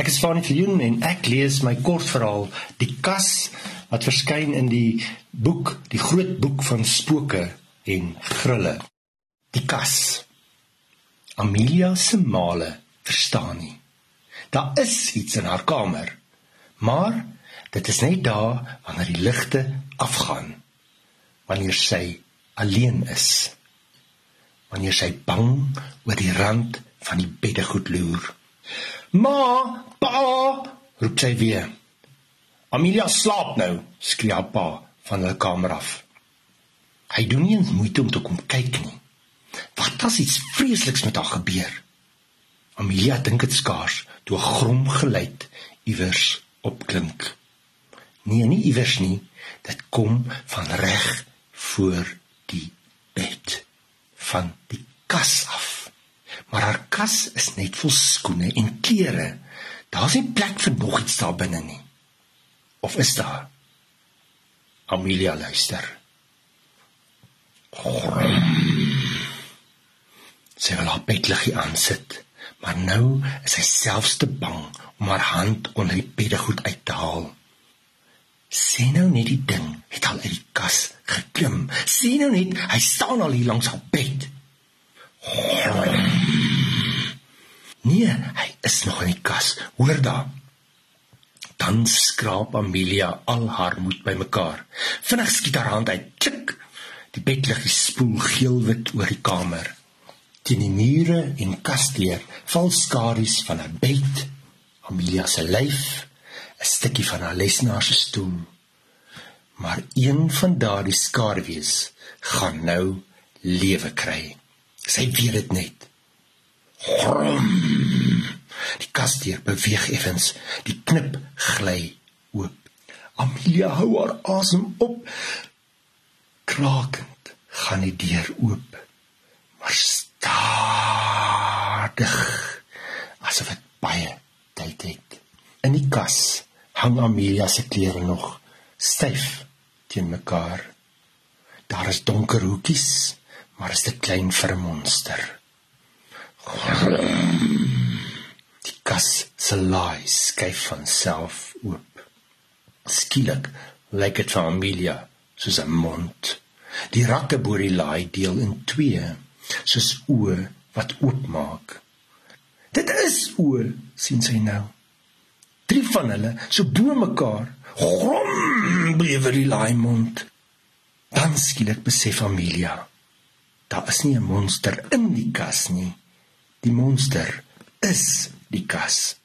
Ek is Fanie Viljoen en ek lees my kortverhaal Die Kas wat verskyn in die boek Die Groot Boek van Spooke en Grulle. Die Kas. Amelia se male verstaan nie. Daar is iets in haar kamer. Maar dit is net daar wanneer die ligte afgaan. Wanneer sy alleen is. Wanneer sy bang oor die rand van die beddegoed loer. Ma, pa, roep sy weer. Amelia slaap nou, skree haar pa van hulle kamer af. Hy doen nie eens moeite om te kom kyk nie. Wat as iets vreesliks met haar gebeur? Amelia dink dit skaars toe 'n grom geluid iewers opklink. Nee, nie iewers nie. Dit kom van reg voor die bed van die kas maar haar kas is net vol skoene en klere. Daar's nie plek vir nog iets daar binne nie. Of is daar? Amelia luister. Sy wil haar bedliggie aansit, maar nou is sy selfs te bang om haar hand onder die beddegoed uit te haal. Sien nou net die ding het al uit die kas geklim. Sien nou net, hy staan al hier langs haar bed. Nee, hy is nog in die kas. Hoor daar. Dan skraap Amelia al haar moed bymekaar. Vinnig skiet haar hand uit. Klik. Die bedliggie spoel geelwit oor die kamer. Teen die mure en kasdeur val skadu's van 'n bed, Amelia se lyf, 'n stukkie van haar lesenaar se stoel. Maar een van daardie skadu's gaan nou lewe kry. Sy weet dit net. Grom. Die kasdeur beweeg effens. Die knip gly oop. Amelia hou haar asem op. Krakend gaan die deur oop. Maar stadig asof dit baie tyd het. In die kas hang Amelia se klere nog styf teen mekaar. Daar is donker hoekies maar is te klein vir 'n monster. Die kas se laai skuif van self oop. Skielik lyk dit vir Amelia soos 'n mond. Die rakke bo die laai deel in twee, soos oë wat oopmaak. Dit is oë, sien sy nou. Drie van hulle so bo mekaar. Grom bewe die laai mond. Dan skielik besef Amelia Daar is nie 'n monster in die kas nie. Die monster is die kas.